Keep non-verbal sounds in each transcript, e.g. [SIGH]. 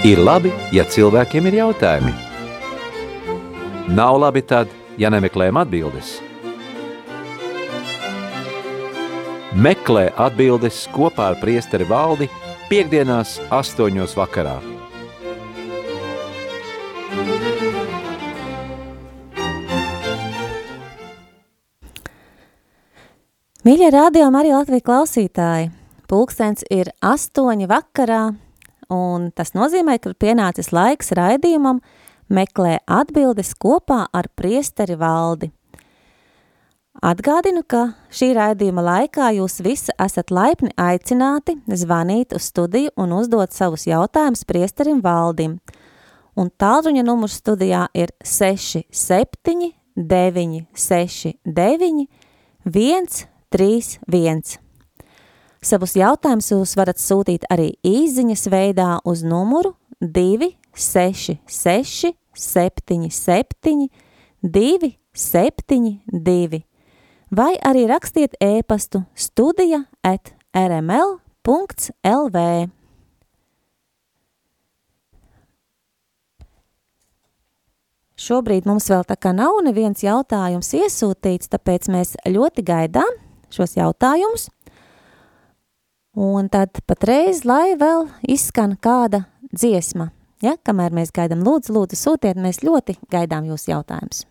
Ir labi, ja cilvēkiem ir jautājumi. Nav labi tad, ja nemeklējam atbildes. Meklē atbildes kopā ar priesteri valdi piekdienās astoņos vakarā. Mīļie rādījumi arī Latvijas klausītāji. Pulkstens ir astoņi vakarā, un tas nozīmē, ka pienācis laiks raidījumam meklē atbildes kopā ar priesteri valdi. Atgādinu, ka šī raidījuma laikā jūs visi esat laipni aicināti zvanīt uz studiju un uzdot savus jautājumus priesterim valdim. Un tālruņa numurs studijā ir 67 969 1 3, 1. Savus jautājumus jūs varat sūtīt arī īziņas veidā uz numuru 266 77 272 vai arī rakstiet ēpastu studija at rml.lv. Šobrīd mums vēl tā kā nav neviens jautājums iesūtīts, tāpēc mēs ļoti gaidām, šos jautājumus. Un tad patreiz, lai vēl izskan kāda dziesma, ja, kamēr mēs gaidām, lūdzu, lūdzu, sūtiet, mēs ļoti gaidām jūs jautājumus.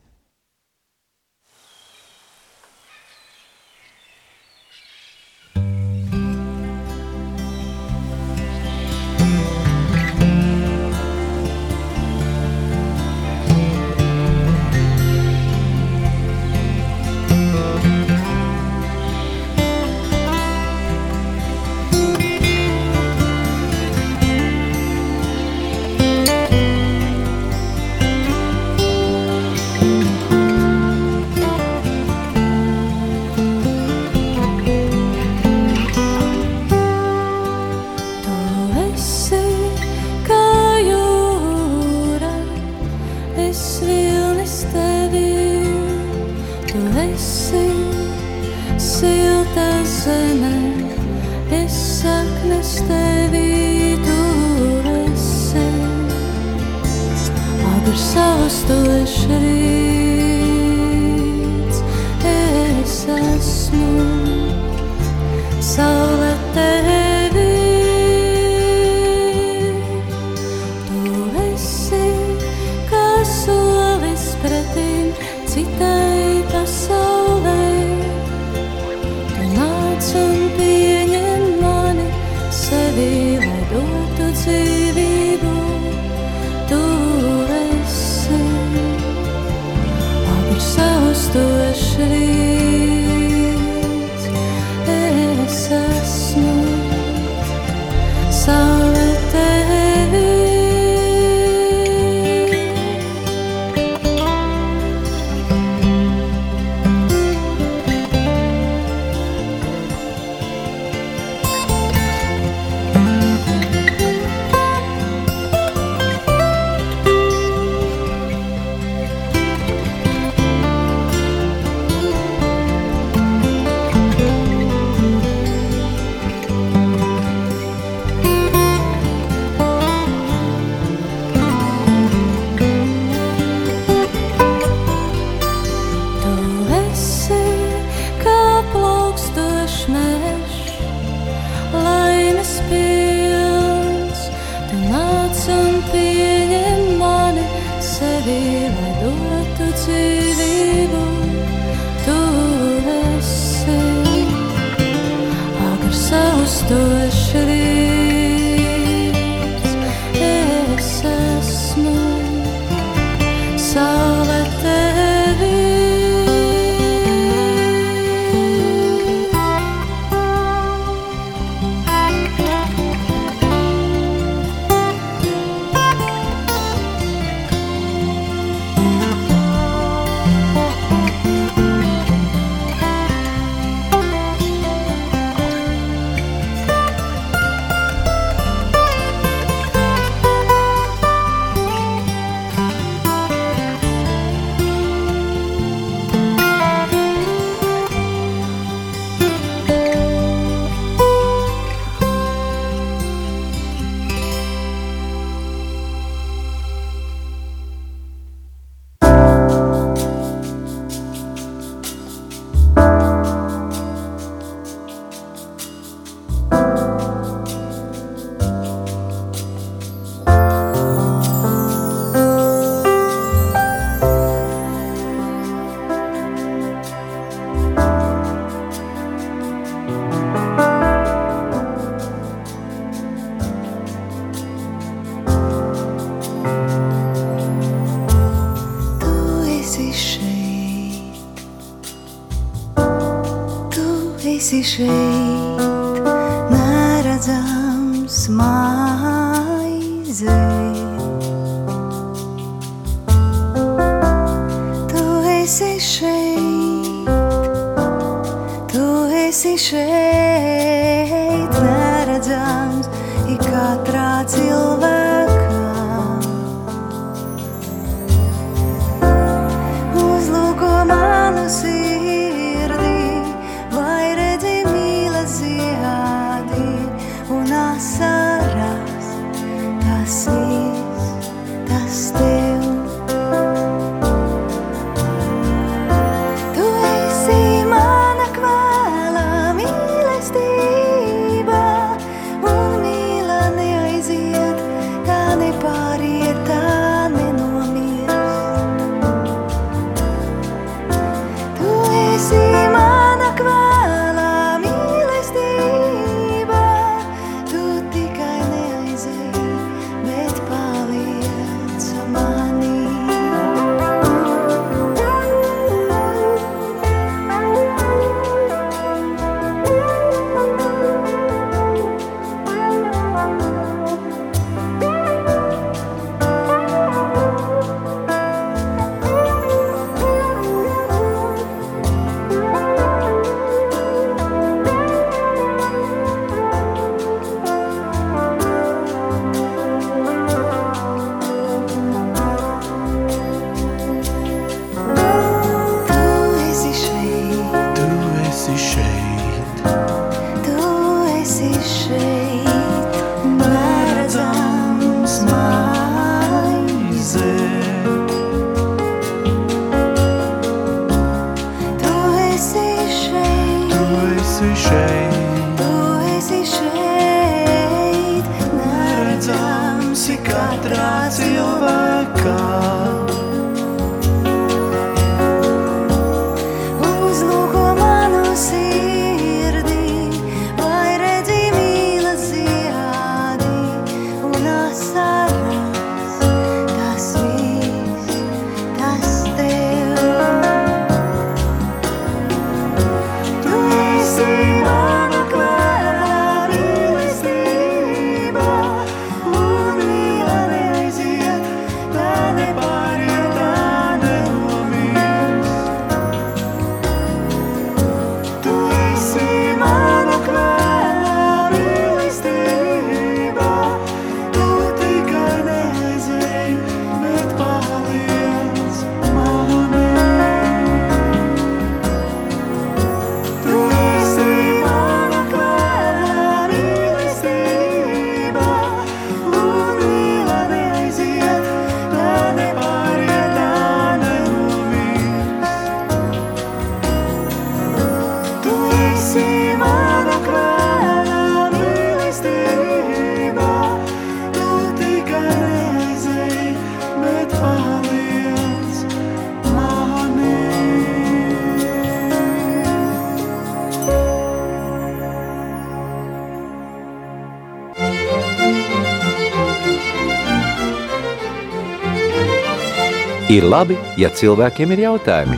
Ir labi, ja cilvēkiem ir jautājumi.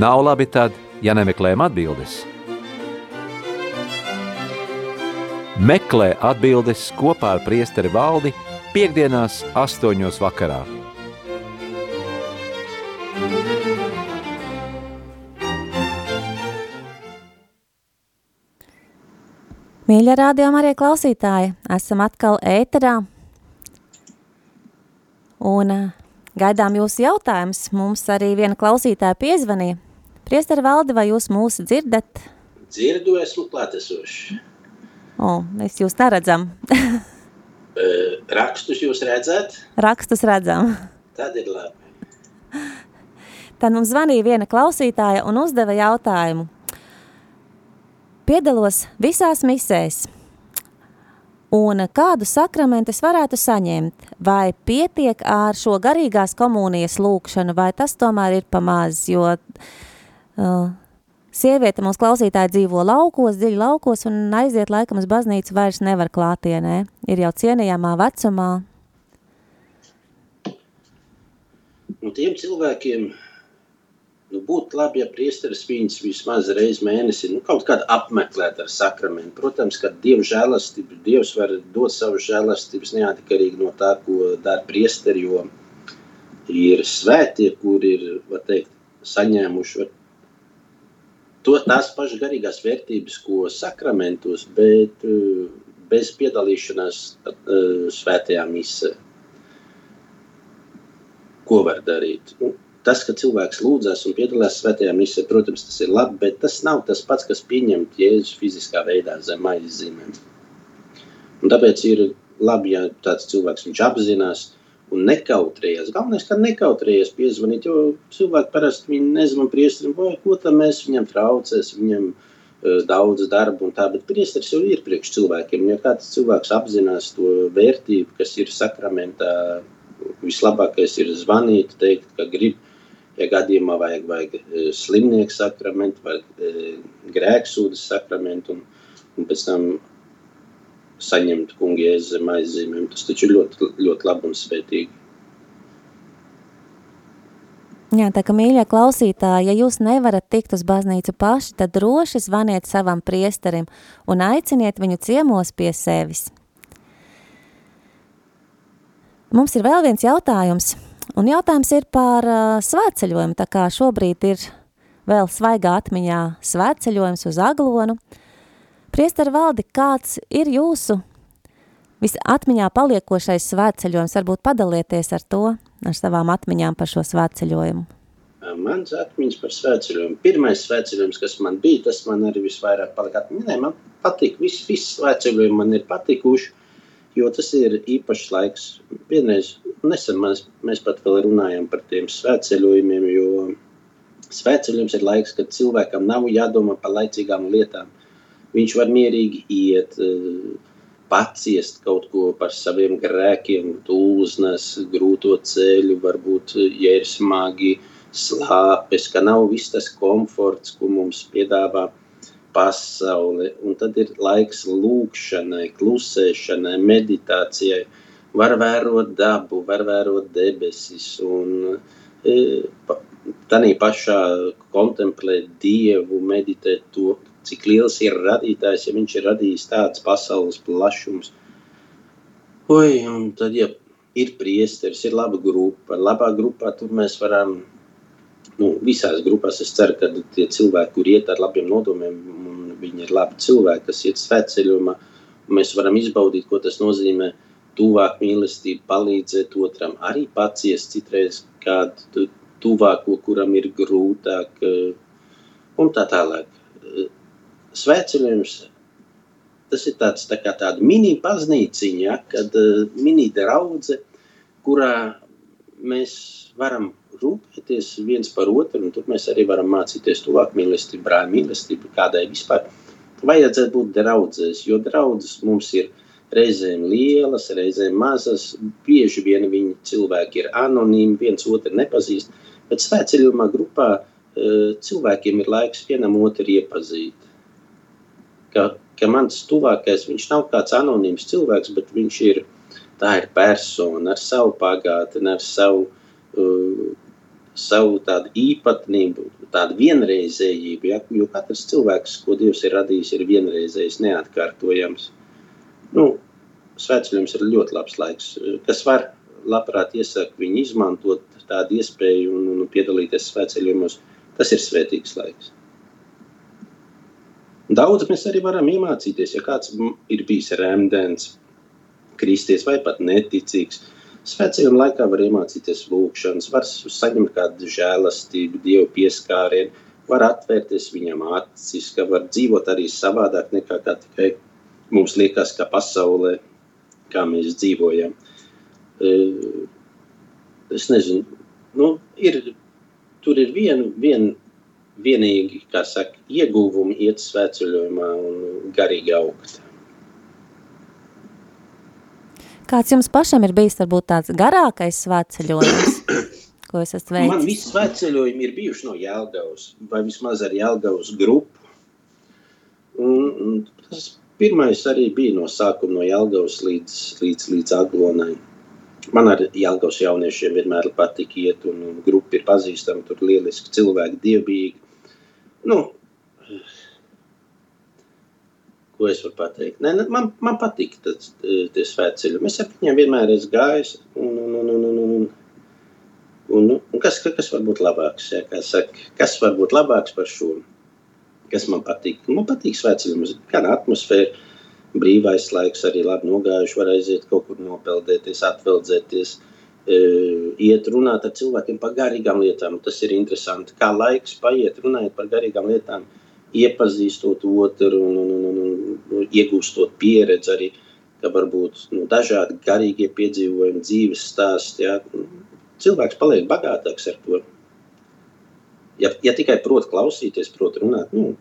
Nav labi tad, ja nemeklējam atbildes. Meklē atbildes kopā ar priesteri valdi piekdienās astoņos vakarā. Mīļa rādījuma arī klausītāji, esam atkal ēterā. Un gaidām jūsu jautājumus. Mums arī viena klausītāja piezvanīja. Priesteri valdi, vai jūs mūs dzirdat? Dzirdu, esmu klātesošs. O, mēs jūs neredzam. [LAUGHS] Rakstus jūs redzat, Rakstus redzam. tad ir labi. Tad mums zvanīja viena klausītāja un uzdeva jautājumu. Piedalos visās misēs. Un kādu sakramentu es varētu saņemt? Vai pietiek ar šo garīgās komunijas lūkšanu, vai tas tomēr ir pamaz? Jo uh, sieviete mūsu klausītāja dzīvo laukos, dziļi laukos, un aiziet laikam uz baznīcu vairs nevar klātienē. Ir jau cienījamā vecumā. Un tiem cilvēkiem, nu, būtu labi, ja priesteris viņus vismaz reizi mēnesī nu, kaut kādā apmeklētu ar sakramentu. Protams, ka Dieva žēlastība, Dievs var dot savu žēlastības neatkarīgi no tā, ko dara priesteri, jo ir svētie, kuri ir, var teikt, saņēmuši var, to, tās pašas garīgās vērtības, ko sakramentos, bet uh, bez piedalīšanās uh, svētajā misē. Ko var darīt? Nu, tas, ka cilvēks lūdzas un piedalās svētajā misē, protams, tas ir labi, bet tas nav tas pats, kas pieņemt Jēzus fiziskā veidā zem maizes zīmēm. Un tāpēc ir labi, ja tāds cilvēks viņš apzinās un nekautrējas. Galvenais, ka nekautrējas piezvanīt, jo cilvēki parasti viņi nezvan priestrim, vai ko tam mēs viņam traucēs, viņam uh, daudz darba un tā, bet priesteris jau ir priekš cilvēkiem. Ja kāds cilvēks apzinās to vērtību, kas ir sakramentā, vislabākais ir zvanīt, teikt, ka grib, ja gadījumā vajag, vajag eh, slimnieku sakramentu vai eh, grēksūdas sakramentu un, un pēc tam saņemt kungi jēzus zem aizzīmēm. Tas taču ir ļoti, ļoti labi un svētīgi. Jā, tā kā mīļie klausītāji, ja jūs nevarat tikt uz baznīcu paši, tad droši zvaniet savam priesterim un aiciniet viņu ciemos pie sevis. Mums ir vēl viens jautājums, un jautājums ir par uh, svētceļojumu, tā kā šobrīd ir vēl svaigā atmiņā svētceļojums uz Aglonu. Priestara valdi, kāds ir jūsu visatmiņā paliekošais svētceļojums? Varbūt padalieties ar to, ar savām atmiņām par šo svētceļojumu. Mans atmiņas par svētceļojumu. Pirmais svētceļojums, kas man bija, tas man arī visvairāk palika atmiņā. Man patīk, visi, visi svētceļojumi man ir patikuši, jo tas ir īpašs laiks. Vienreiz nesen mēs, mēs pat vēl runājam par tiem svētceļojumiem, jo svētceļojums ir laiks, kad cilvēkam nav jādomā par laicīgām lietām. Viņš var mierīgi iet, paciest kaut ko par saviem grēkiem, tūznes, grūto ceļu, varbūt, ja ir smagi slāpes, ka nav viss tas komforts, ko mums piedāvā pasaule, un tad ir laiks lūkšanai, klusēšanai, meditācijai. Var vērot dabu, var vērot debesis, un e, tādā pašā kontemplēt Dievu, meditēt to, cik liels ir radītājs, ja viņš ir radījis tādas pasaules plašums. Oi, un tad, ja ir priesteris, ir laba grupa, labā grupā tur mēs varam nu, visās grupās es ceru, ka tie cilvēki, kur iet ar labiem nodomiem, un viņi ir labi cilvēki, kas iet svētceļojumā, mēs varam izbaudīt, ko tas nozīmē tuvāk mīlestību, palīdzēt otram, arī paciest citreiz kādu tuvāko, kuram ir grūtāk, un tā tālāk. Svētceļojums, tas ir tāds tā kā tāda mini baznīciņa, ja, kad mini draudze, kurā mēs varam rūpēties viens par otru, un tur mēs arī varam mācīties tuvāk mīlestību, brāļa mīlestību, kādai vispār vajadzētu būt draudzēs, jo draudzes mums ir reizēm lielas, reizēm mazas, bieži vien viņi cilvēki ir anonīmi, viens otru nepazīst, bet svētceļumā grupā cilvēkiem ir laiks vienam otru iepazīt. Ka, ka mans tuvākais, viņš nav kāds anonīms cilvēks, bet viņš ir, tā ir persona ar savu pagātni, ar savu uh, savu tādu īpatnību, tādu vienreizējību. Ja? Jo katrs cilvēks, ko Dievs ir radījis, ir vienreizējs, neatkārtojams. Nu, Svētceļojums ir ļoti labs laiks, kas var labprāt iesaka viņu izmantot tādu iespēju un, un piedalīties svētceļojumos. Tas ir svētīgs laiks. Daudz mēs arī varam iemācīties, ja kāds ir bijis rēmdens, kristies vai pat neticīgs, Svētceļojuma laikā var iemācīties lūkšanas, var saņemt kādu žēlastību, dievu pieskārienu, var atvērties viņam acis, ka var dzīvot arī savādāk nekā kā tikai mums liekas, ka pasaulē, kā mēs dzīvojam. E, es nezinu, nu, ir, tur ir vien, vien, vienīgi, kā saka, ieguvumi iet svētceļojumā un garīgi augt. Kāds jums pašam ir bijis varbūt tāds garākais svētceļojums, [COUGHS] ko es esmu veicis? Man visi svētceļojumi ir bijuši no Jelgavas, vai vismaz ar Jelgavas grupu. Un, un tas pirmais arī bija no sākuma no Jelgavas līdz, līdz, līdz Aglonai. man ar Jālgaus jauniešiem vienmēr patīk iet, un, grupa ir pazīstama, tur lieliski cilvēki, dievbīgi. Nu, ko es varu pateikt? Nē, ne, man, man patīk tas, tie svētceļi. Mēs ar viņiem vienmēr esam gājis, un, un, un, un, un, un, un, un kas, kas var būt labāks? Ja, kā saka, kas var būt labāks par šo? Kas man patīk? Man patīk svētceļi, mums ir gan atmosfēra, brīvais laiks, arī labi nogājuši, var aiziet kaut kur nopeldēties, atveldzēties, e, iet runāt ar cilvēkiem par garīgām lietām. Tas ir interesanti, kā laiks paiet runājot par garīgām lietām, iepazīstot otru un, un, un, un, un iegūstot pieredzi arī, ka varbūt nu, dažādi garīgie piedzīvojumi, dzīves stāsti, jā. cilvēks paliek bagātāks ar to. Ja, ja tikai prot klausīties, prot runāt, nu,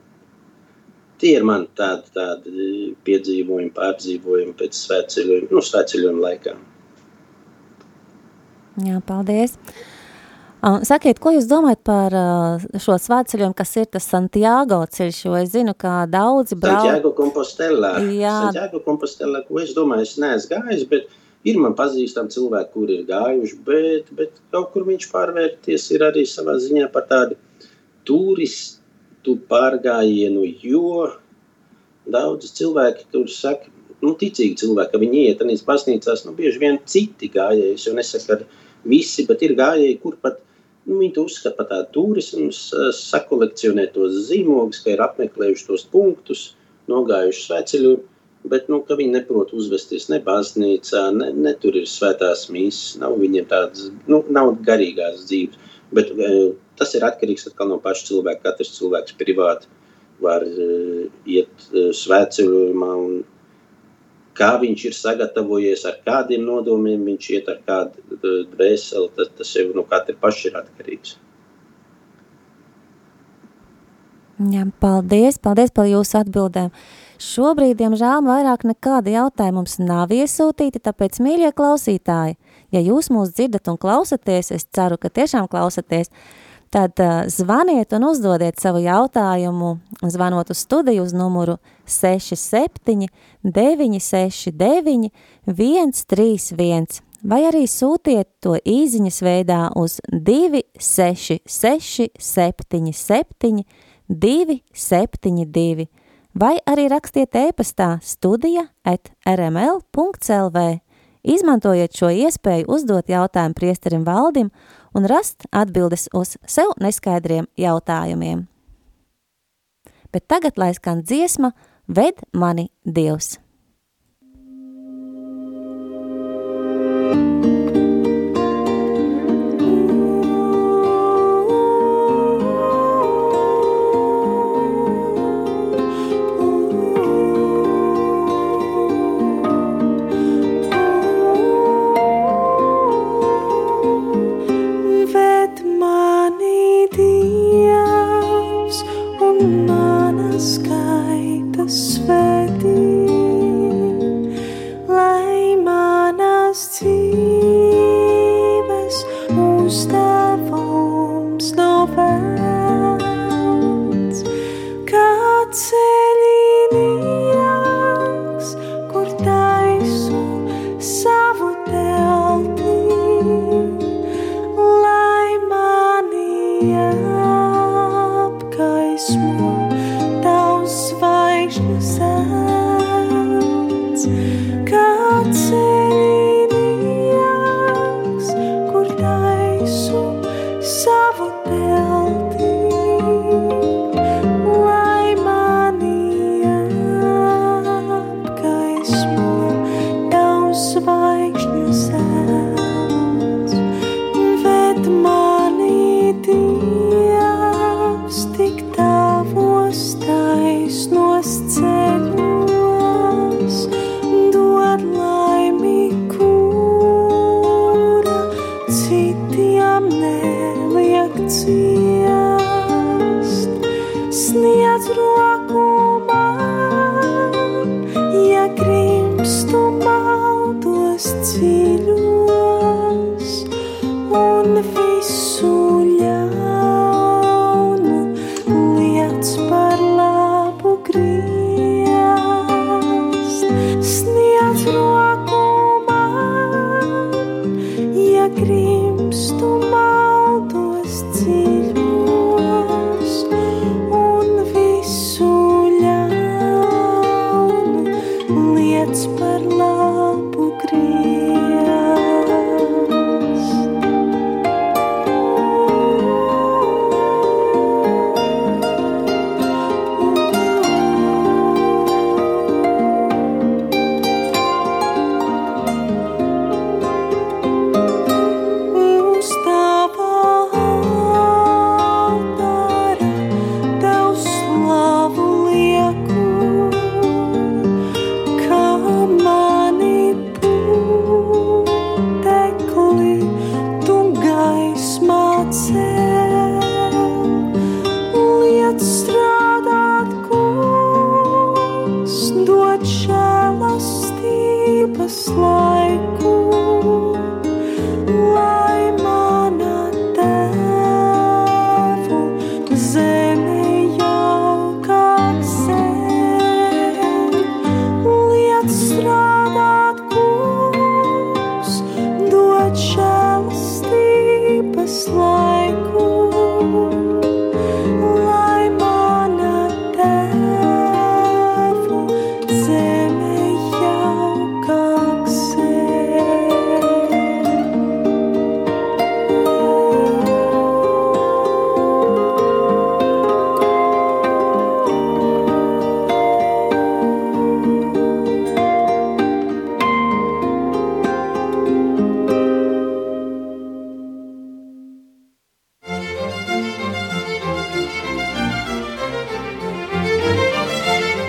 Tie ir mani tādi, tādi piedzīvojumi, pārdzīvojumi pēc svētceļojuma, nu, svētceļojuma laikā. Jā, paldies. Sakiet, ko jūs domājat par šo svētceļojumu, kas ir tas Santiago ceļš, jo es zinu, ka daudzi brauc... Santiago Compostela. Jā. Santiago Compostela, ko es domāju, es neesmu gājis, bet ir man pazīstami cilvēki, kuri ir gājuši, bet, bet kaut kur viņš pārvērties ir arī savā ziņā par tādu turistu pārgājienu, jo daudz cilvēki tur saka, nu, ticīgi cilvēki, ka viņi iet tajās baznīcās, nu, bieži vien citi gājēji, jo nesaku ar visi, bet ir gājēji, kur pat, nu, viņi to uzskata par tādu turismu, sakolekcionē tos zīmogus, ka ir apmeklējuši tos punktus, nogājuši svētceļu, bet, nu, ka viņi neprot uzvesties ne baznīcā, ne, ne tur ir svētās mīsas, nav viņiem tādas, nu, nav garīgās dzīves, bet Tas ir atkarīgs no paša cilvēka. Katrs cilvēks privāti var uh, iet uh, svētceļojumā un kā viņš ir sagatavojies, ar kādiem nodomiem viņš iet, ar kādu dvēseli, tas, tas jau no katra paša ir atkarīgs. Jā, paldies, paldies par jūsu atbildēm. Šobrīd, diemžēl, vairāk nekāda jautājuma mums nav iesūtīti, tāpēc, mīļie klausītāji, ja jūs mūs dzirdat un klausaties, es ceru, ka tiešām klausaties, tad uh, zvaniet un uzdodiet savu jautājumu, zvanot uz studiju uz numuru 67 969 131, vai arī sūtiet to īziņas veidā uz 266 77 272, vai arī rakstiet e-pastā studija at rml.lv. Izmantojiet šo iespēju uzdot jautājumu priesterim Valdim un rast atbildes uz sev neskaidriem jautājumiem. Bet tagad lai skan dziesma Ved mani Dievs.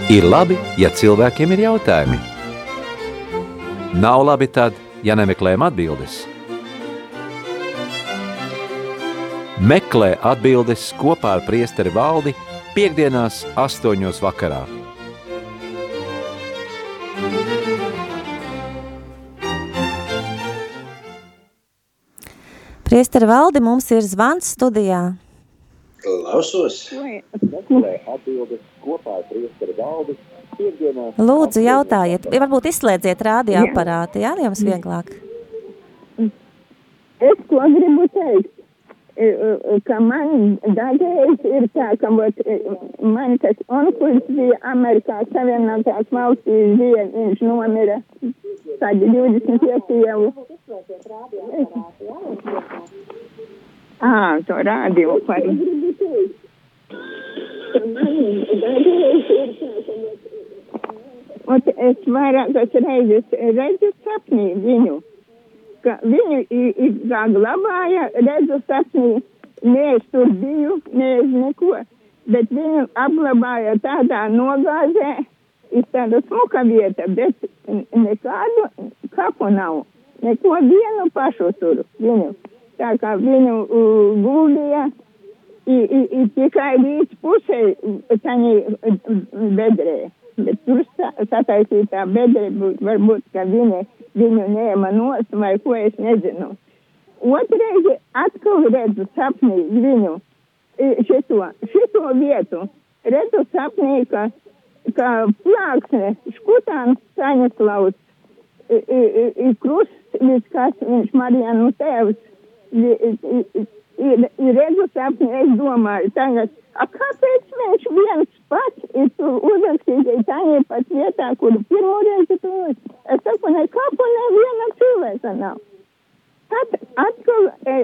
Ir labi, ja cilvēkiem ir jautājumi. Nav labi tad, ja nemeklējam atbildes. Meklē atbildes kopā ar priesteri valdi piekdienās astoņos vakarā. Priesteri valdi mums ir zvans studijā. Klausos. Lūdzu, jautājiet, varbūt izslēdziet radioaparātu, jā, jums vieglāk. Es ko gribu teikt, e, e, ka man dažreiz ir tā, ka e, man tas onkulis bija Amerikā Savienotās valstīs, bija, viņš nomira tādi 25 jau. Ā, to rādio par. Ot, es vairākas reizes redzu sapnī viņu ka viņu i- i- kā glabāja, redzu sapnī, ne es tur biju, ne es neko, bet viņu apglabāja tādā nogāzē, ir tāda smuka vieta, bet nekādu kapu nav, neko vienu pašu tur viņu. Tā kā viņu uh, guldīja, i, i, i tikai līdz pusē taņi bedrē. Bet tur sa- sataisītā bedre būtu varbūt, ka viņa viņu ņēma nost vai ko es nezinu. Otreiz atkal redzu sapnī viņu šito, šito vietu. Redzu sapnī, ka, ka plāksne škutāns Staņaslavs i, i, i, i krusts, viss kas viņš Marijanu tēvs. Ir, ir sapni, es domāju, tagad, a kāpēc viņš viens pats ir tur uzrakstīts tādā pat vietā, kur pirmo reizi tur Es saku, nekāpu neviena cilvēka nav. Tad atkal, e,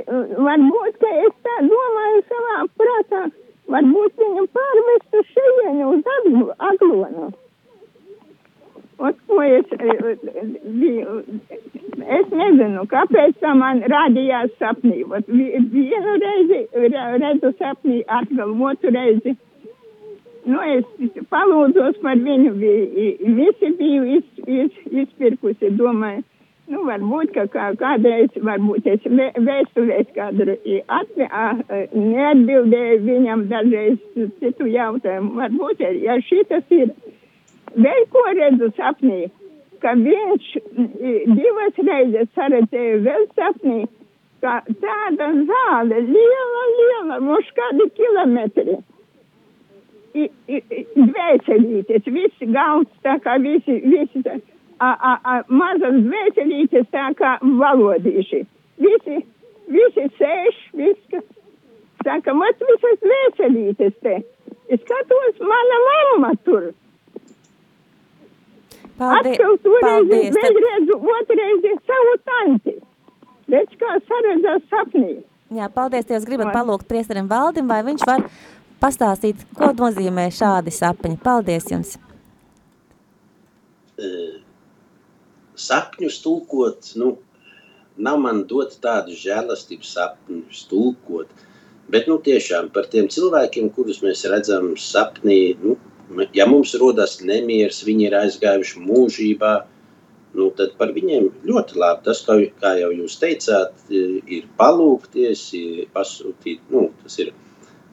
varbūt, ka es tā domāju savā prātā, varbūt viņu pārvestu šejienu uz aglonu. Ot, ko es e, biju, es nezinu, kāpēc tā man rādījās sapnī. Ot, vi- vienu reizi re- redzu sapnī, atkal otru reizi. Nu, es palūdzos par viņu, vi- visi biju iz, iz, izpirkusi, domāju, nu, varbūt, ka kā, kādreiz, varbūt es vē- vēstulēs kādu i atvi, a, a, neatbildēju viņam dažreiz citu jautājumu. Varbūt, ja šitas ir, vēl ko redzu sapnī, ka viņš i, divas reizes saredzēja vēl sapnī, ka tāda zāle, liela, liela, mums kādi kilometri i- i- i- dvēselītes, visi galds, tā kā visi, visi tā, a, a, a, mazas dvēselītes, tā kā valodīši. Visi, visi sēž, viska. Tā kā mat visas dvēselītes te. Es skatos, mana mamma tur. Paldies! Atkal toreiz paldies. es redzu, otrais ir savu tanti. Redz, kā saredzās sapnī. jā, paldies, ja jūs gribat palūgt priesterim valdim, vai viņš var pastāstīt, ko nozīmē šādi sapņi. Paldies jums! sapņus tulkot, nu, nav man dot tādu žēlastības sapņus tulkot, bet, nu, tiešām par tiem cilvēkiem, kurus mēs redzam sapnī, nu, ja mums rodas nemieris, viņi ir aizgājuši mūžībā, nu, tad par viņiem ļoti labi. Tas, kā, kā jau jūs teicāt, ir palūkties, ir pasūtīt, nu, tas ir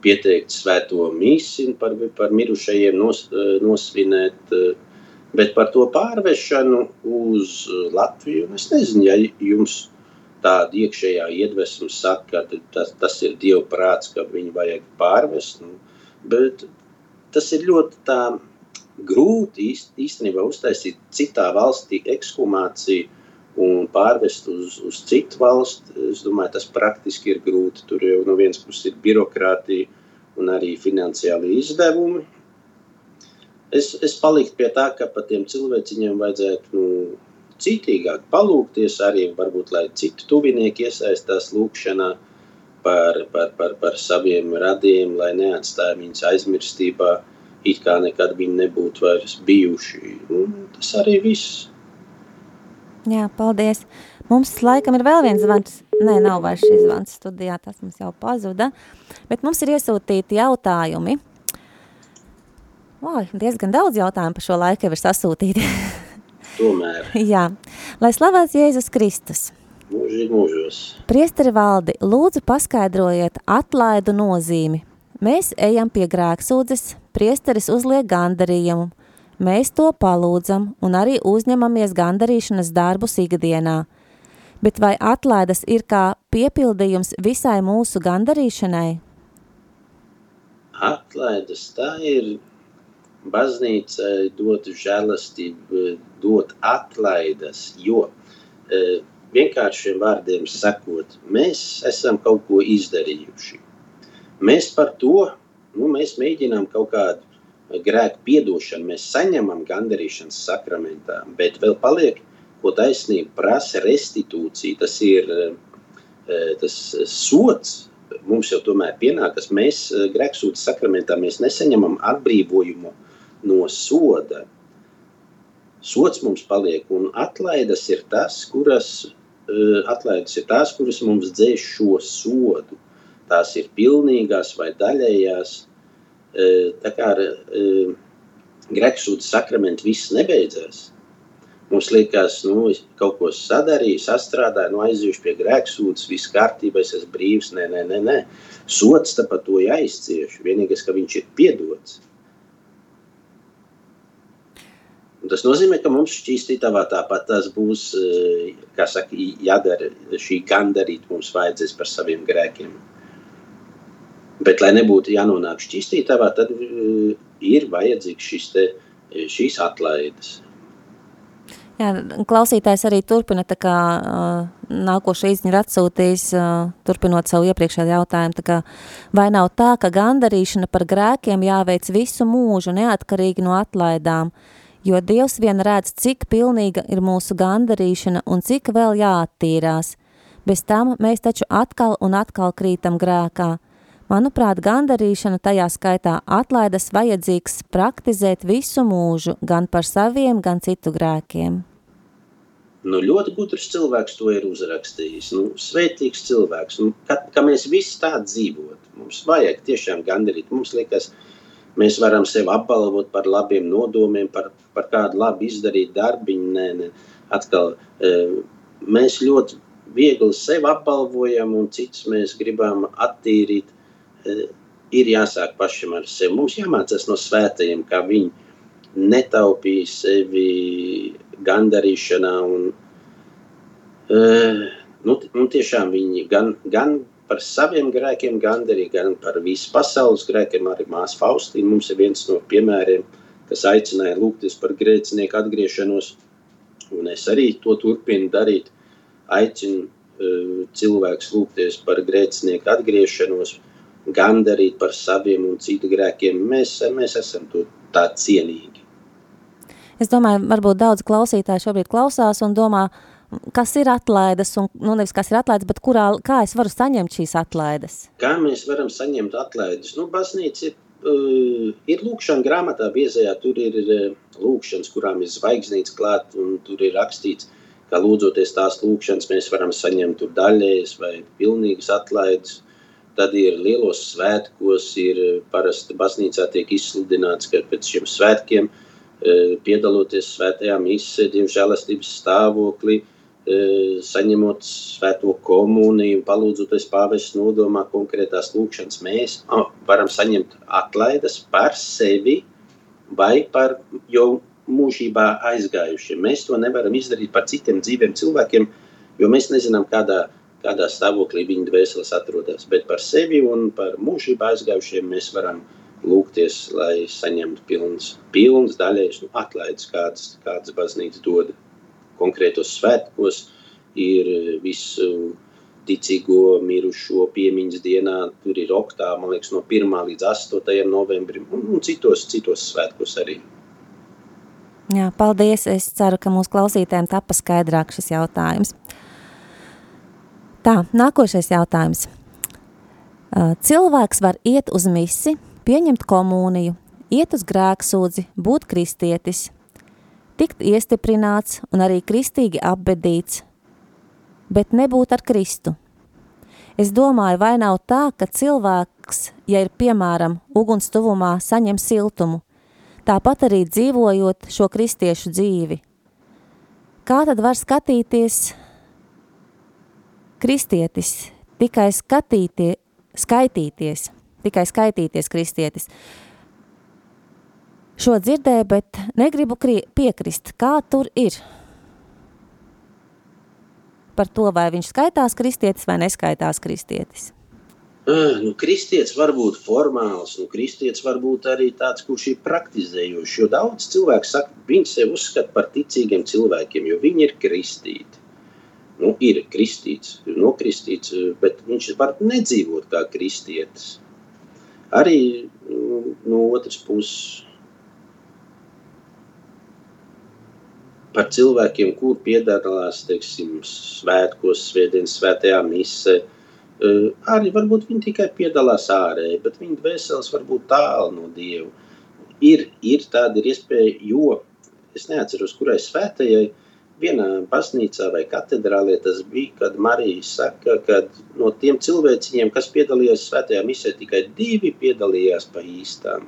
pieteikt svēto mīsinu par, par mirušajiem, nos, eh, nosvinēt, eh, Bet par to pārvešanu uz Latviju, es nezinu, ja jums tāda iekšējā iedvesma saka, ka tas, tas ir Dieva prāts, ka viņu vajag pārvest. Nu, bet tas ir ļoti tā grūti īst, īstenībā uztaisīt citā valstī ekshumāciju un pārvest uz, uz citu valstu. Es domāju, tas praktiski ir grūti. Tur jau no vienas puses ir birokrātija un arī finansiāli izdevumi. Es, es paliktu pie tā, ka par tiem cilvēciņiem vajadzētu nu, citīgāk palūkties, arī varbūt, lai citu tuvinieki iesaistās lūkšanā par, par, par, par saviem radiem, lai neatstāja viņus aizmirstībā, it kā nekad viņi nebūtu vairs bijuši. Un tas arī viss. Jā, paldies. Mums laikam ir vēl viens zvans. Nē, nav vairs šis zvans studijā, tas mums jau pazuda. Bet mums ir iesūtīti jautājumi. Vai, diezgan daudz jautājumu par šo laiku jau ir sasūtīti. [LAUGHS] Tomēr. Jā, lai slavēts Jēzus Kristus. Mūži mūžos. Priesteri valdi, lūdzu paskaidrojiet atlaidu nozīmi. Mēs ejam pie grēksūdzes, priesteris uzliek gandarījumu. Mēs to palūdzam un arī uzņemamies gandarīšanas darbus ikdienā. Bet vai atlaidas ir kā piepildījums visai mūsu gandarīšanai? Atlaides tā ir baznīcai dot žēlastību, dot atlaides, jo e, vienkāršiem vārdiem sakot, mēs esam kaut ko izdarījuši. Mēs par to, nu, mēs mēģinām kaut kādu grēku piedošanu, mēs saņemam gandarīšanas sakramentā, bet vēl paliek, ko taisnība prasa restitūcija, tas ir e, tas sots, mums jau tomēr pienākas, mēs grēksūtas sakramentā, mēs nesaņemam atbrīvojumu no soda. Sots mums paliek, un atlaides ir tas, kuras, atlaides ir tās, kuras mums dzēš šo sodu. Tās ir pilnīgās vai daļējās. Uh, tā kā ar uh, grēksūdas sakramentu viss nebeidzās. Mums liekas, nu, kaut ko sadarīju, sastrādāju, nu, aizjuši pie grēksūdas, viss kārtībā, es esmu brīvs. Nē, nē, nē, nē. Sots tāpat to jāizcieš. Vienīgais, ka viņš ir piedots. Un tas nozīmē, ka mums šķīstītavā tāpat tas būs, kā saka, jādara šī gandarīt mums vajadzēs par saviem grēkiem. Bet, lai nebūtu jānonāk šķīstītavā, tad ir vajadzīgs šis te, šīs atlaides. Jā, klausītājs arī turpina, tā kā uh, nākošais izņi ir atsūtījis, uh, turpinot savu iepriekšēju jautājumu, tā kā vai nav tā, ka gandarīšana par grēkiem jāveic visu mūžu neatkarīgi no atlaidām, jo Dievs vien redz, cik pilnīga ir mūsu gandarīšana un cik vēl jāattīrās. Bez tam mēs taču atkal un atkal krītam grēkā. Manuprāt, gandarīšana tajā skaitā atlaidas vajadzīgs praktizēt visu mūžu, gan par saviem, gan citu grēkiem. Nu, ļoti gudrs cilvēks to ir uzrakstījis. Nu, svētīgs cilvēks. Nu, ka, ka mēs visi tā dzīvot. Mums vajag tiešām gandarīt. Mums liekas, mēs varam sevi apbalvot par labiem nodomiem, par, par kādu labi izdarītu darbiņu. Nē, nē. Atkal, e, mēs ļoti viegli sevi apbalvojam un citus mēs gribam attīrīt. E, ir jāsāk pašam ar sevi. Mums jāmācās no svētajiem, kā viņi netaupīja sevi gandarīšanā. Un, uh, nu, nu, tiešām viņi gan, gan par saviem grēkiem gandarīja, gan par visu pasaules grēkiem. Arī māsa Faustīna mums ir viens no piemēriem, kas aicināja lūgties par grēcinieku atgriešanos. Un es arī to turpinu darīt. Aicinu uh, cilvēkus lūgties par grēcinieku atgriešanos, gandarīt par saviem un citu grēkiem. Mēs, mēs esam to tā cienīgi. Es domāju, varbūt daudz klausītāji šobrīd klausās un domā, kas ir atlaides, un nu, nevis kas ir atlaides, bet kurā, kā es varu saņemt šīs atlaides? Kā mēs varam saņemt atlaides? Nu, baznīca ir, uh, ir lūkšana grāmatā biezajā, tur ir uh, lūkšanas, kurām ir zvaigznīts klāt, un tur ir rakstīts, ka lūdzoties tās lūkšanas mēs varam saņemt tur daļējas vai pilnīgas atlaides. Tad ir lielos svētkos, ir parasti baznīcā tiek izsludināts, ka pēc šiem svētkiem uh, piedaloties svētajā misē, dievžēlastības stāvoklī, eh, saņemot svēto komuniju, palūdzoties pāvests nodomā konkrētās lūkšanas, mēs varam saņemt atlaides par sevi vai par, jo mūžībā aizgājušiem. Mēs to nevaram izdarīt par citiem dzīviem cilvēkiem, jo mēs nezinām, kādā, kādā stāvoklī viņa dvēseles atrodas. Bet par sevi un par mūžībā aizgājušiem mēs varam lūgties, lai saņemtu pilns, pilns daļais nu, atlaides, kādas, kādas baznīca dod konkrētos svētkos, ir visu ticīgo mirušo piemiņas dienā, tur ir oktā, man liekas, no 1. līdz 8. novembrim, un, un citos, citos svētkos arī. Jā, paldies. Es ceru, ka mūsu klausītēm tapa skaidrāk šis jautājums. Tā, nākošais jautājums. Cilvēks var iet uz misi, pieņemt komuniju, iet uz grēksūdzi, būt kristietis, tikt iestiprināts un arī kristīgi apbedīts, bet nebūt ar Kristu. Es domāju, vai nav tā, ka cilvēks, ja ir piemēram uguns tuvumā, saņem siltumu, tāpat arī dzīvojot šo kristiešu dzīvi. Kā tad var skatīties kristietis, tikai skatītie, skaitīties, tikai skaitīties kristietis? Šo dzirdēju, bet negribu piekrist, kā tur ir. Par to, vai viņš skaitās kristietis vai neskaitās kristietis. Nu, kristietis var būt formāls, nu, kristietis var būt arī tāds, kurš ir praktizējošs. Jo daudz cilvēku saka, viņi sevi uzskata par ticīgiem cilvēkiem, jo viņi ir kristīti. Nu, ir kristīts, nokristīts, bet viņš var nedzīvot kā kristietis. Arī nu, no otras puses par cilvēkiem, kur piedalās, teiksim, svētkos, svētdienas svētajā misē, arī varbūt viņi tikai piedalās ārēji, bet viņa dvēseles var būt tālu no Dieva. Ir, ir tāda ir iespēja, jo es neatceros, kurai svētajai vienā baznīcā vai katedrālē tas bija, kad Marija saka, ka no tiem cilvēciņiem, kas piedalījās svētajā misē, tikai divi piedalījās pa īstām.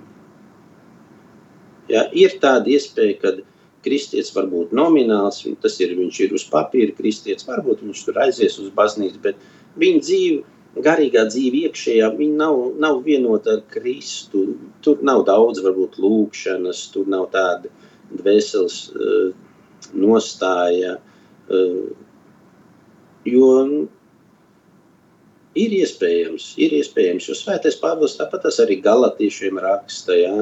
Ja, ir tāda iespēja, kad kristietis var būt nomināls, tas ir, viņš ir uz papīra kristietis, varbūt viņš tur aizies uz baznīcu, bet viņa dzīve, garīgā dzīve iekšējā, viņa nav, nav vienota ar Kristu. Tur nav daudz, varbūt, lūkšanas, tur nav tāda dvēseles uh, nostāja. Uh, jo ir iespējams, ir iespējams, jo svētais Pāvils tāpat arī galatīšiem raksta, ja?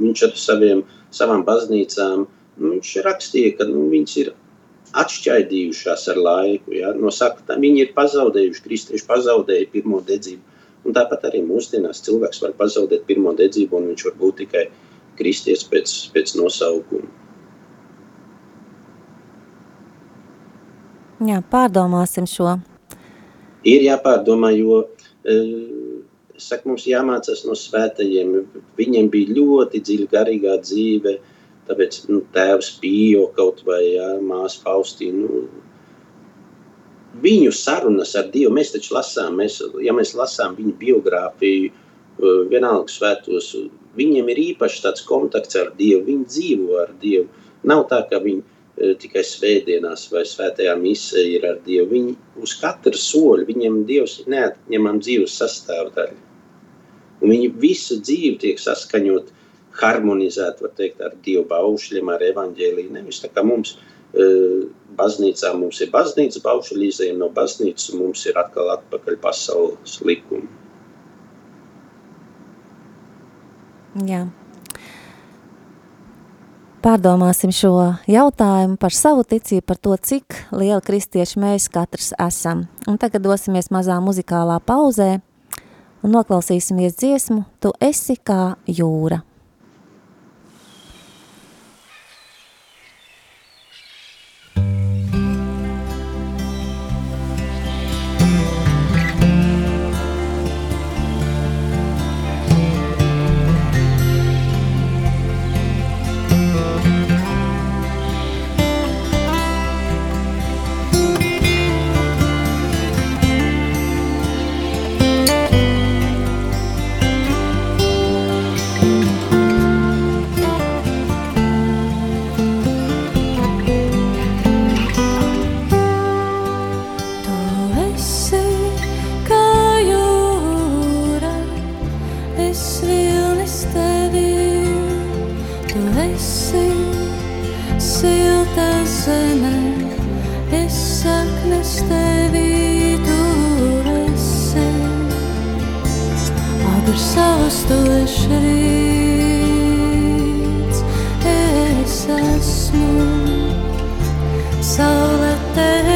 viņš ar saviem, savām baznīcām, viņš rakstīja, ka nu, viņas ir atšķaidījušās ar laiku. Ja? No saka, viņi ir pazaudējuši, kristieši pazaudēja pirmo dedzību. Un tāpat arī mūsdienās cilvēks var pazaudēt pirmo dedzību, un viņš var būt tikai kristietis pēc, pēc nosaukuma. Jā, pārdomāsim šo. Ir jāpārdomā, jo saku, mums jāmācās no svētajiem. Viņiem bija ļoti dziļa garīgā dzīve, uh, Tāpēc nu, tēvs Pījo kaut vai jā, māsa Faustīna. Nu, viņu sarunas ar Dievu mēs taču lasām. Mēs, ja mēs lasām viņu biogrāfiju, vienalga svētos, viņiem ir īpaši tāds kontakts ar Dievu. Viņi dzīvo ar Dievu. Nav tā, ka viņi tikai svētdienās vai svētajā misē ir ar Dievu. Viņi uz katru soļu, viņiem Dievs ir neatņemama dzīves sastāvdaļa. Un viņi visu dzīvi tiek saskaņot harmonizēt, var teikt, ar Dievu baušļiem, ar evaņģēliju. Nevis tā kā mums e, baznīcā mums ir baznīcas baušļi, izējiem no baznīcas, mums ir atkal atpakaļ pasaules likumi. Jā. Pārdomāsim šo jautājumu par savu ticību, par to, cik liela kristieši mēs katrs esam. Un tagad dosimies mazā muzikālā pauzē un noklausīsimies dziesmu Tu esi kā jūra. Es esmu saule tevī.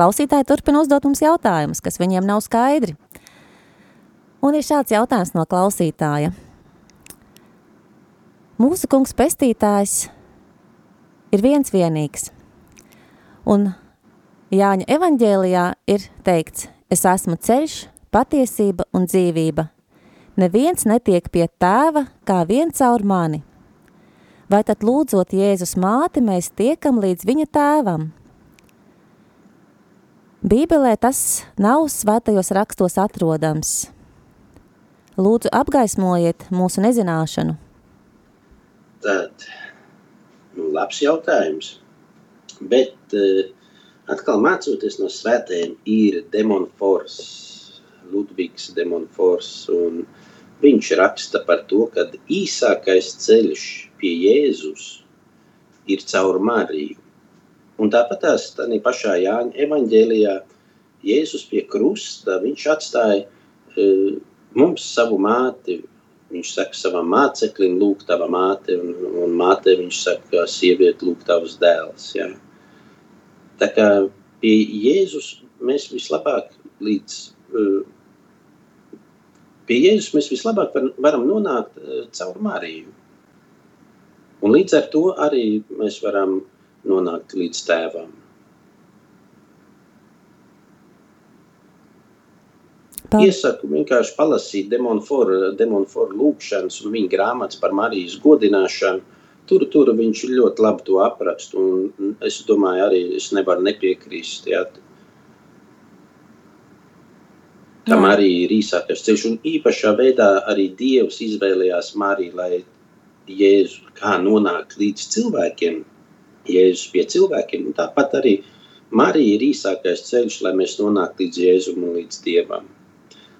klausītāji turpina uzdot mums jautājumus, kas viņiem nav skaidri. Un ir šāds jautājums no klausītāja. Mūsu kungs pestītājs ir viens vienīgs, un Jāņa evaņģēlijā ir teikts, es esmu ceļš, patiesība un dzīvība. Neviens netiek pie tēva kā viens caur mani. Vai tad lūdzot Jēzus māti, mēs tiekam līdz viņa tēvam? Bībelē tas nav svētajos rakstos atrodams. Lūdzu, apgaismojiet mūsu nezināšanu. Tad, nu, labs jautājums. Bet uh, atkal mācoties no svētējiem, ir demonfors, Ludvigs demonfors, un viņš raksta par to, ka īsākais ceļš pie Jēzus ir caur Mariju. Un tāpat tās tādā pašā Jāņa evaņģēlijā Jēzus pie krusta, viņš atstāja uh, mums savu māti, viņš saka savam māceklim, lūk tava māte, un, un māte viņš saka, sieviete, lūk tavs dēls, jā. Tā kā pie Jēzus mēs vislabāk līdz, uh, pie Jēzus mēs vislabāk var, varam nonākt uh, caur Mariju. Un līdz ar to arī mēs varam nonākt līdz tēvam. Paldies. Iesaku vienkārši palasīt Demonforu demon lūkšanas un viņa grāmatas par Marijas godināšanu. tur, tur viņš ļoti labi to apraksta. Un es domāju, arī es nevaru nepiekrist. Jā. Tam Jā. arī ir īsākais ceļš. Un īpašā veidā arī Dievs izvēlējās Mariju, lai Jēzus kā nonākt līdz cilvēkiem, Jēzus pie cilvēkiem. Un tāpat arī Marija ir īsākais ceļš, lai mēs nonāktu līdz Jēzum un līdz Dievam.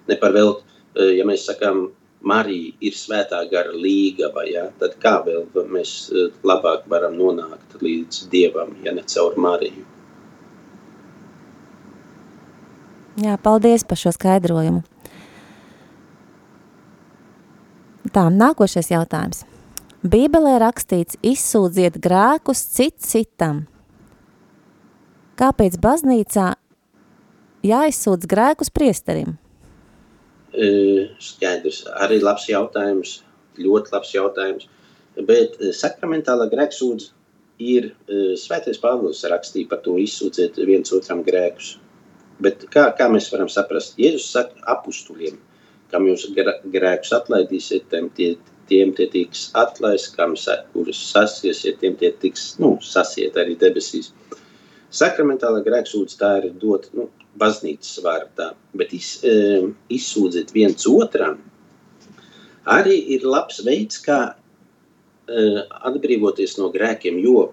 Ne par vēl, eh, ja mēs sakām, Marija ir svētā gara līgava, ja, tad kā vēl mēs eh, labāk varam nonākt līdz Dievam, ja ne caur Mariju? Jā, paldies par šo skaidrojumu. Tā, nākošais jautājums. Bībelē rakstīts, izsūdziet grēkus cit citam. Kāpēc baznīcā jāizsūdz grēkus priesterim? E, Skaidrs, arī labs jautājums, ļoti labs jautājums. Bet e, sakramentālā grēksūdze ir e, svētais Pāvils rakstīja par to izsūdzēt viens otram grēkus. Bet kā, kā mēs varam saprast? Jēzus saka apustuļiem, kam jūs grēkus atlaidīsiet, tiem tie, tiem tie tiks atlaists, kam kurus sasiesiet, tiem tie tiks, nu, sasiet arī debesīs. Sakramentālā grēksūdze tā ir dot, nu, baznīcas vārdā, bet iz, e, izsūdzēt viens otram arī ir labs veids, kā e, atbrīvoties no grēkiem, jo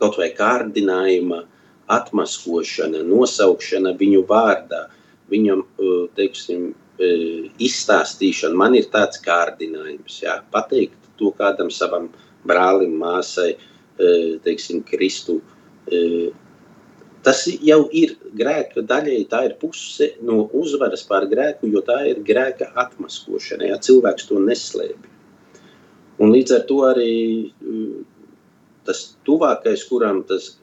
kaut vai kārdinājuma, atmaskošana, nosaukšana viņu vārdā, viņam, e, teiksim, izstāstīšana, man ir tāds kārdinājums, jā, pateikt to kādam savam brālim, māsai, e, teiksim, Kristu, e, Tas jau ir grēka daļai, tā ir puse no uzvaras pār grēku, jo tā ir grēka atmaskošana. Ja cilvēks to neslēpj. Un līdz ar to arī tas tuvākais, kuram tas,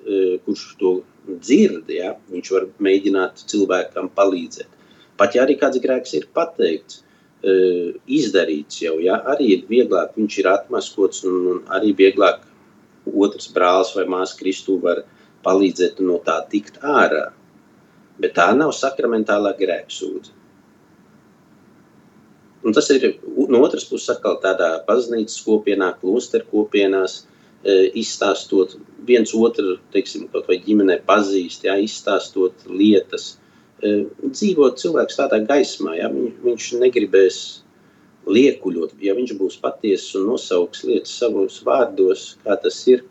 kurš to dzird, ja, viņš var mēģināt cilvēkam palīdzēt. Pat ja arī kāds grēks ir pateikts, eh, izdarīts jau, ja, arī ir vieglāk, viņš ir atmaskots un, un arī vieglāk otrs brālis vai māsa Kristu var palīdzēt no tā tikt ārā. Bet tā nav sakramentālā grēksūdze. Un tas ir no otras puses atkal tādā baznīcas kopienā, klosteru kopienās, e, izstāstot viens otru, teiksim, kaut vai ģimenē pazīst, jā, izstāstot lietas, e, dzīvot cilvēks tādā gaismā, jā, viņš, viņš negribēs liekuļot, ja viņš būs patiesis un nosauks lietas savos vārdos, kā tas ir,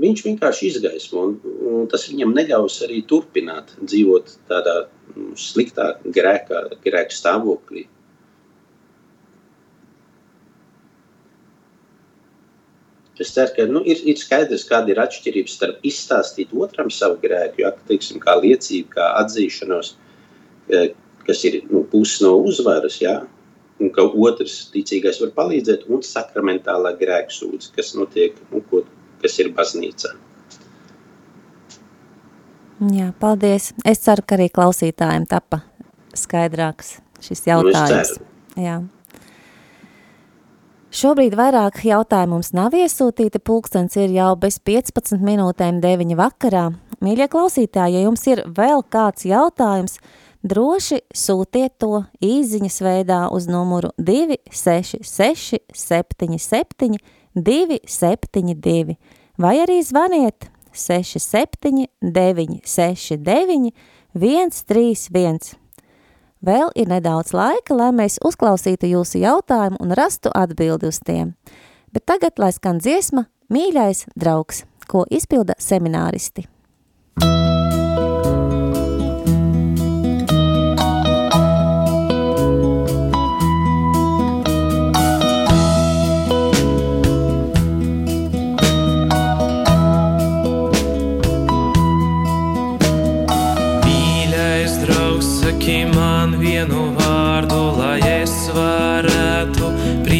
viņš vienkārši izgaismo, un, un tas viņam neļaus arī turpināt dzīvot tādā mm, sliktā grēkā, grēka stāvoklī. Es ceru, ka nu, ir, ir skaidrs, kāda ir atšķirība starp izstāstīt otram savu grēku, ja, teiksim, kā liecību, kā atzīšanos, eh, kas ir nu, pusi no uzvaras, ja, un ka otrs ticīgais var palīdzēt, un sakramentālā grēksūdze, kas notiek, nu, ko, kas ir baznīcā. Jā, paldies. Es ceru, ka arī klausītājiem tapa skaidrāks šis Nu, jautājums. ceru. Jā. Šobrīd vairāk jautājumu mums nav iesūtīti, pulkstens ir jau bez 15 minūtēm 9 vakarā. Mīļie klausītāji, ja jums ir vēl kāds jautājums, droši sūtiet to īziņas veidā uz numuru 266 77 272 vai arī zvaniet 67 969 131. Vēl ir nedaudz laika, lai mēs uzklausītu jūsu jautājumu un rastu atbildi uz tiem. Bet tagad, lai skan dziesma, mīļais draugs, ko izpilda semināristi. Mīļais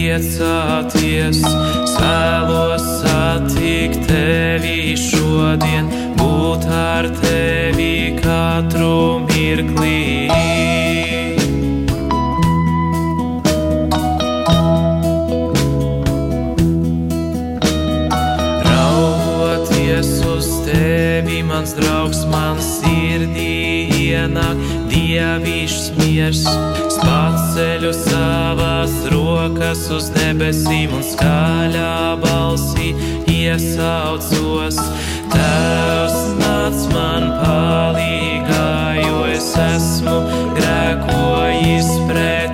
priecāties. Svēlos satikt tevi šodien, būt ar tevi katru mirklī. Raugoties uz tevi, mans draugs, man sirdī ienāk dievišķs miers. Spaceļu savas rokas uz debesīm un skaļā balsī iesaucos. Tēvs nāc man palīgā, jo es esmu grēkojis pret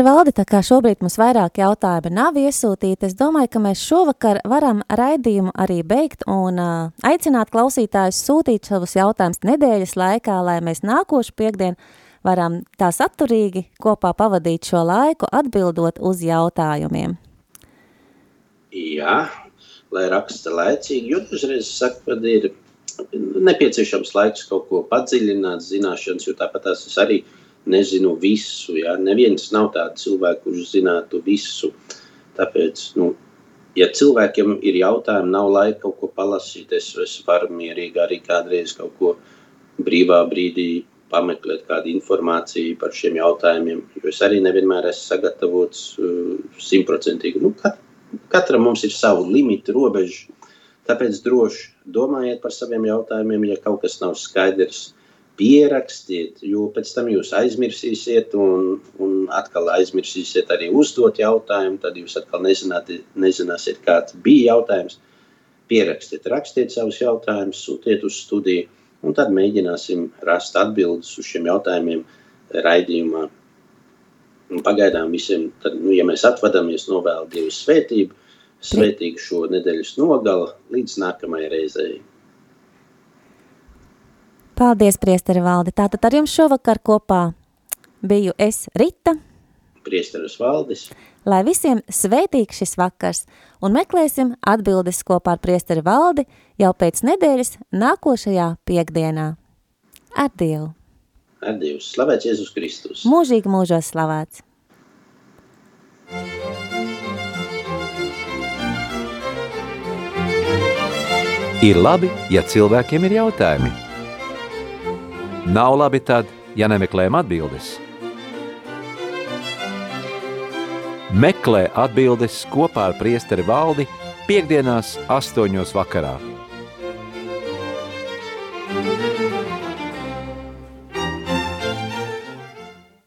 Priesteri valdi, tā kā šobrīd mums vairāk jautājumi nav iesūtīti, es domāju, ka mēs šovakar varam raidījumu arī beigt un uh, aicināt klausītājus sūtīt savus jautājumus nedēļas laikā, lai mēs nākošu piekdienu varam tā saturīgi kopā pavadīt šo laiku atbildot uz jautājumiem. Jā, lai raksta laicīgi, jo dažreiz es saku, ka ir nepieciešams laiks kaut ko padziļināt, zināšanas, jo tāpat tās es arī nezinu visu. Ja? Neviens nav tāds cilvēks, kurš zinātu visu. Tāpēc, nu, ja cilvēkiem ir jautājumi, nav laika kaut ko palasīt, es, es varu mierīgi arī kādreiz kaut ko brīvā brīdī pameklēt kādu informāciju par šiem jautājumiem, jo es arī nevienmēr esmu sagatavots uh, simtprocentīgi. Nu, kat, katram mums ir savu limitu, robežu, tāpēc droši domājiet par saviem jautājumiem, ja kaut kas nav skaidrs, pierakstiet, jo pēc tam jūs aizmirsīsiet un, un atkal aizmirsīsiet arī uzdot jautājumu, tad jūs atkal nezināt, nezināsiet, kāds bija jautājums. Pierakstiet, rakstiet savus jautājumus, sūtiet uz studiju, un tad mēģināsim rast atbildes uz šiem jautājumiem raidījumā. Un pagaidām visiem, tad, nu, ja mēs atvadamies, novēlu Dievu svētību, svētīgu šo nedēļas nogalu līdz nākamajai reizei. Paldies, priesteri valdi! Tātad ar jums šovakar kopā biju es Rita, Priesteris Valdis, lai visiem svētīgs šis vakars un meklēsim atbildes kopā ar priesteri valdi jau pēc nedēļas nākošajā piekdienā. Ar Dievu! ar Dievu slavēts Jēzus Kristus. Mūžīgi mūžos slavēts! Ir labi, ja cilvēkiem ir jautājumi. Nav labi tad, ja nemeklējam atbildes. Meklē atbildes kopā ar priesteri valdi piekdienās astoņos vakarā.